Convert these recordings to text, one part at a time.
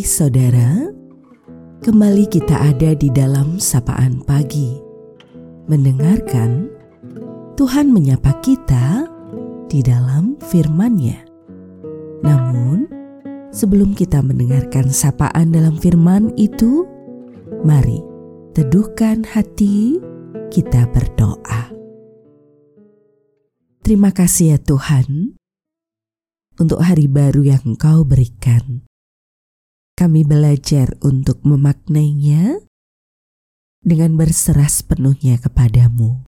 pagi, saudara. Kembali kita ada di dalam sapaan pagi, mendengarkan Tuhan menyapa kita di dalam firman-Nya. Namun, sebelum kita mendengarkan sapaan dalam firman itu, mari teduhkan hati kita berdoa. Terima kasih ya Tuhan untuk hari baru yang Engkau berikan. Kami belajar untuk memaknainya dengan berserah sepenuhnya kepadamu.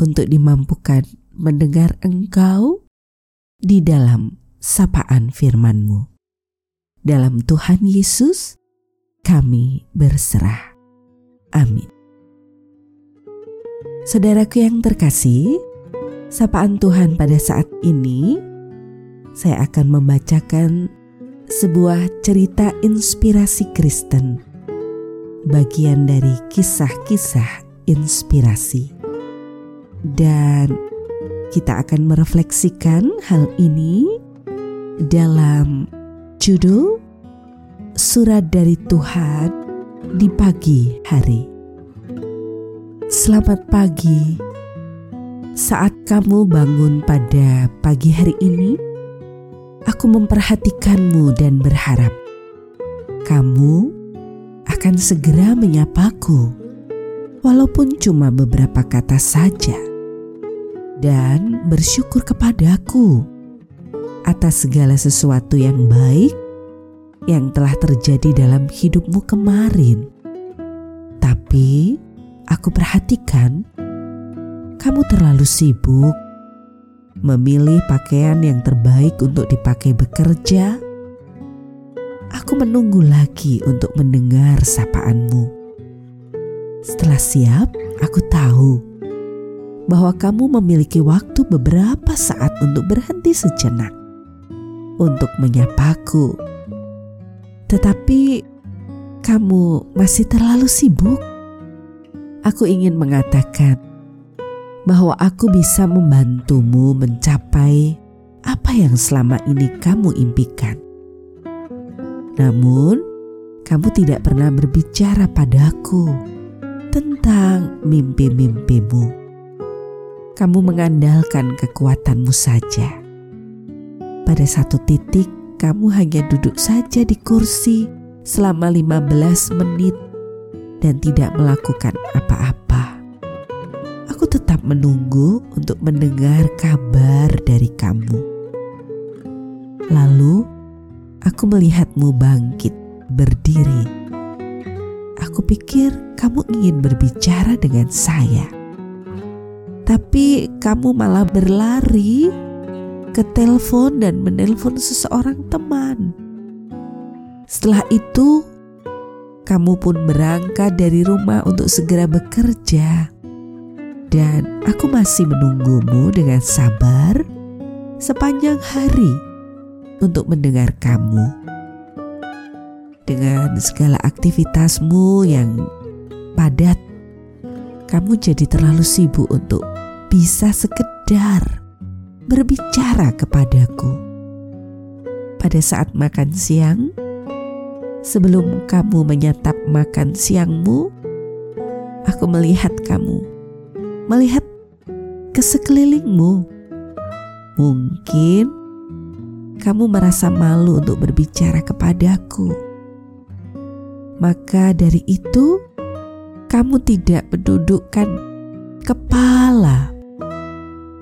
Untuk dimampukan mendengar Engkau di dalam sapaan firman-Mu. Dalam Tuhan Yesus, kami berserah. Amin. Saudaraku yang terkasih, sapaan Tuhan pada saat ini saya akan membacakan sebuah cerita inspirasi Kristen, bagian dari kisah-kisah inspirasi, dan kita akan merefleksikan hal ini dalam judul Surat dari Tuhan di pagi hari. Selamat pagi. Saat kamu bangun pada pagi hari ini, aku memperhatikanmu dan berharap kamu akan segera menyapaku, walaupun cuma beberapa kata saja, dan bersyukur kepadaku atas segala sesuatu yang baik yang telah terjadi dalam hidupmu kemarin. Tapi aku perhatikan kamu terlalu sibuk memilih pakaian yang terbaik untuk dipakai bekerja, aku menunggu lagi untuk mendengar sapaanmu. Setelah siap, aku tahu bahwa kamu memiliki waktu beberapa saat untuk berhenti sejenak untuk menyapaku. Tetapi kamu masih terlalu sibuk. Aku ingin mengatakan bahwa aku bisa membantumu mencapai apa yang selama ini kamu impikan. Namun, kamu tidak pernah berbicara padaku tentang mimpi-mimpimu. Kamu mengandalkan kekuatanmu saja. Pada satu titik, kamu hanya duduk saja di kursi selama 15 menit dan tidak melakukan apa-apa menunggu untuk mendengar kabar dari kamu. Lalu, aku melihatmu bangkit, berdiri. Aku pikir kamu ingin berbicara dengan saya, tapi kamu malah berlari ke telepon dan menelpon seseorang teman. Setelah itu, kamu pun berangkat dari rumah untuk segera bekerja dan aku masih menunggumu dengan sabar sepanjang hari untuk mendengar kamu. Dengan segala aktivitasmu yang padat, kamu jadi terlalu sibuk untuk bisa sekedar berbicara kepadaku. Pada saat makan siang, sebelum kamu menyantap makan siangmu, aku melihat kamu melihat ke sekelilingmu. Mungkin kamu merasa malu untuk berbicara kepadaku. Maka dari itu, kamu tidak mendudukkan kepala.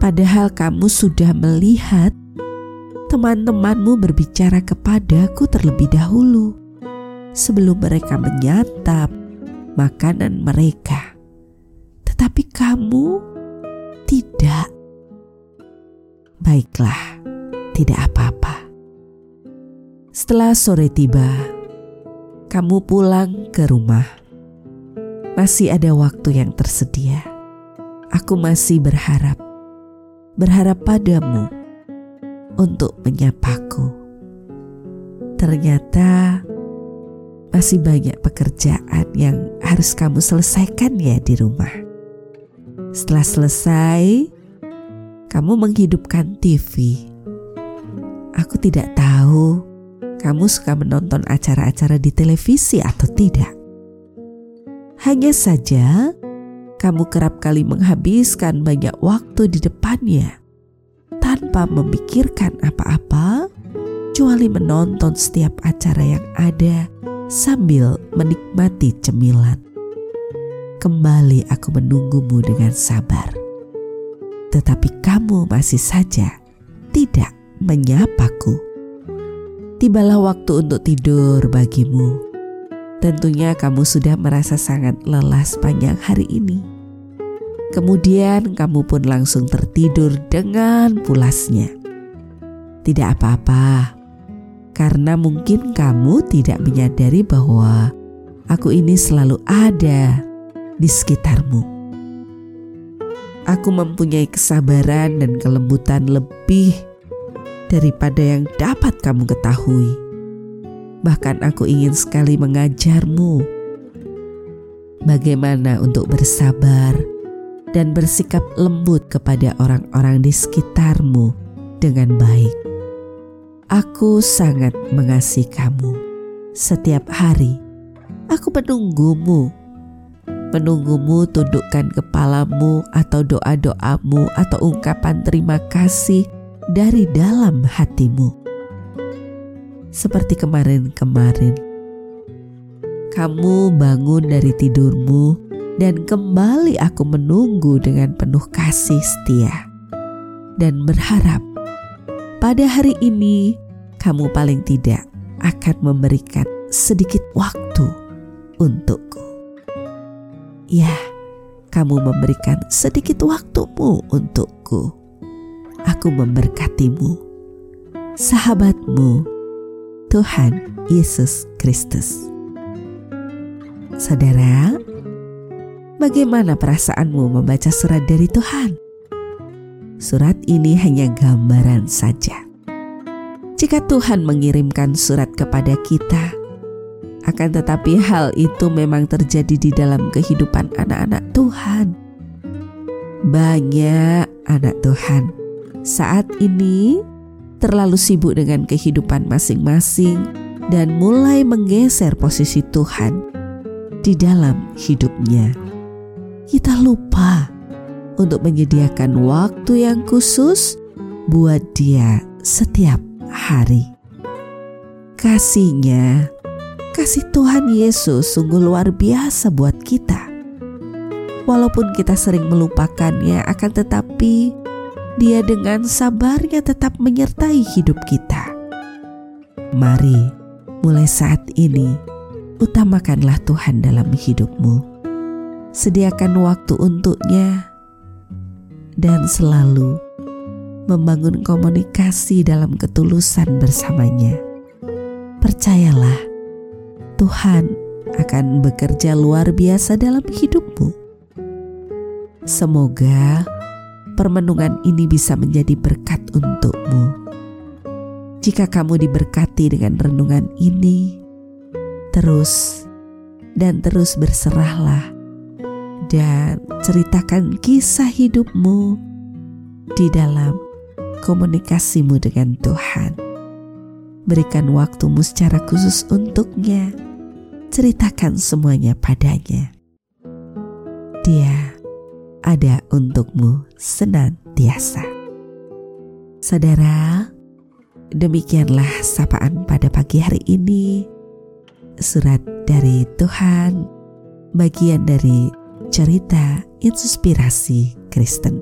Padahal kamu sudah melihat teman-temanmu berbicara kepadaku terlebih dahulu sebelum mereka menyantap makanan mereka tetapi kamu tidak. Baiklah, tidak apa-apa. Setelah sore tiba, kamu pulang ke rumah. Masih ada waktu yang tersedia. Aku masih berharap, berharap padamu untuk menyapaku. Ternyata masih banyak pekerjaan yang harus kamu selesaikan ya di rumah. Setelah selesai, kamu menghidupkan TV. Aku tidak tahu kamu suka menonton acara-acara di televisi atau tidak. Hanya saja, kamu kerap kali menghabiskan banyak waktu di depannya tanpa memikirkan apa-apa, kecuali menonton setiap acara yang ada sambil menikmati cemilan. Kembali aku menunggumu dengan sabar, tetapi kamu masih saja tidak menyapaku. Tibalah waktu untuk tidur bagimu. Tentunya kamu sudah merasa sangat lelah sepanjang hari ini. Kemudian kamu pun langsung tertidur dengan pulasnya. Tidak apa-apa, karena mungkin kamu tidak menyadari bahwa aku ini selalu ada di sekitarmu. Aku mempunyai kesabaran dan kelembutan lebih daripada yang dapat kamu ketahui. Bahkan aku ingin sekali mengajarmu bagaimana untuk bersabar dan bersikap lembut kepada orang-orang di sekitarmu dengan baik. Aku sangat mengasihi kamu. Setiap hari aku menunggumu. Menunggumu tundukkan kepalamu atau doa-doamu atau ungkapan terima kasih dari dalam hatimu. Seperti kemarin-kemarin, kamu bangun dari tidurmu dan kembali aku menunggu dengan penuh kasih setia dan berharap pada hari ini kamu paling tidak akan memberikan sedikit waktu untukku. Ya, kamu memberikan sedikit waktumu untukku aku memberkatimu, sahabatmu, Tuhan Yesus Kristus. Saudara, bagaimana perasaanmu membaca surat dari Tuhan? Surat ini hanya gambaran saja. Jika Tuhan mengirimkan surat kepada kita, akan tetapi hal itu memang terjadi di dalam kehidupan anak-anak Tuhan. Banyak anak Tuhan saat ini terlalu sibuk dengan kehidupan masing-masing dan mulai menggeser posisi Tuhan di dalam hidupnya. Kita lupa untuk menyediakan waktu yang khusus buat dia setiap hari. Kasihnya, kasih Tuhan Yesus sungguh luar biasa buat kita. Walaupun kita sering melupakannya, akan tetapi dia dengan sabarnya tetap menyertai hidup kita. Mari, mulai saat ini, utamakanlah Tuhan dalam hidupmu. Sediakan waktu untuknya dan selalu membangun komunikasi dalam ketulusan bersamanya. Percayalah, Tuhan akan bekerja luar biasa dalam hidupmu. Semoga permenungan ini bisa menjadi berkat untukmu. Jika kamu diberkati dengan renungan ini, terus dan terus berserahlah dan ceritakan kisah hidupmu di dalam komunikasimu dengan Tuhan. Berikan waktumu secara khusus untuknya. Ceritakan semuanya padanya. Dia ada untukmu senantiasa. Saudara, demikianlah sapaan pada pagi hari ini. Surat dari Tuhan, bagian dari cerita inspirasi Kristen.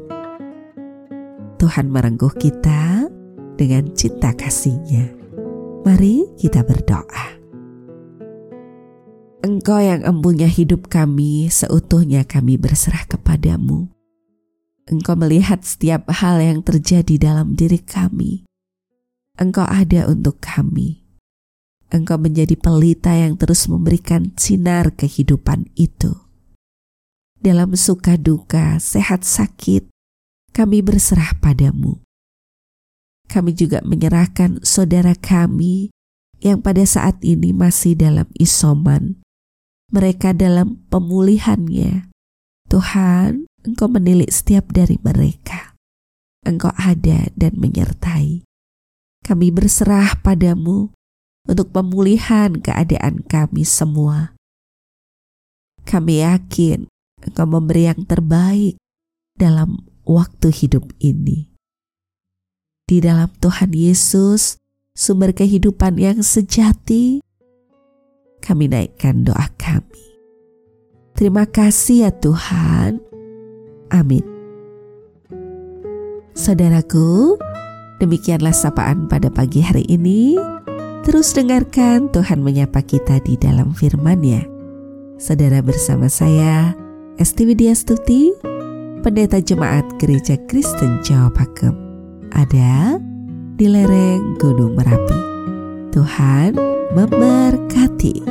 Tuhan merengkuh kita dengan cinta kasihnya. Mari kita berdoa. Engkau yang empunya hidup kami, seutuhnya kami berserah kepadamu. Engkau melihat setiap hal yang terjadi dalam diri kami. Engkau ada untuk kami. Engkau menjadi pelita yang terus memberikan sinar kehidupan itu. Dalam suka duka, sehat sakit, kami berserah padamu. Kami juga menyerahkan saudara kami yang pada saat ini masih dalam isoman mereka dalam pemulihannya. Tuhan, Engkau menilik setiap dari mereka. Engkau ada dan menyertai. Kami berserah padamu untuk pemulihan keadaan kami semua. Kami yakin Engkau memberi yang terbaik dalam waktu hidup ini. Di dalam Tuhan Yesus, sumber kehidupan yang sejati, kami naikkan doa kami. Terima kasih ya Tuhan. Amin. Saudaraku, demikianlah sapaan pada pagi hari ini. Terus dengarkan Tuhan menyapa kita di dalam firman-Nya. Saudara bersama saya, Esti Widya Stuti, Pendeta Jemaat Gereja Kristen Jawa Pakem, ada di lereng Gunung Merapi. Tuhan memberkati.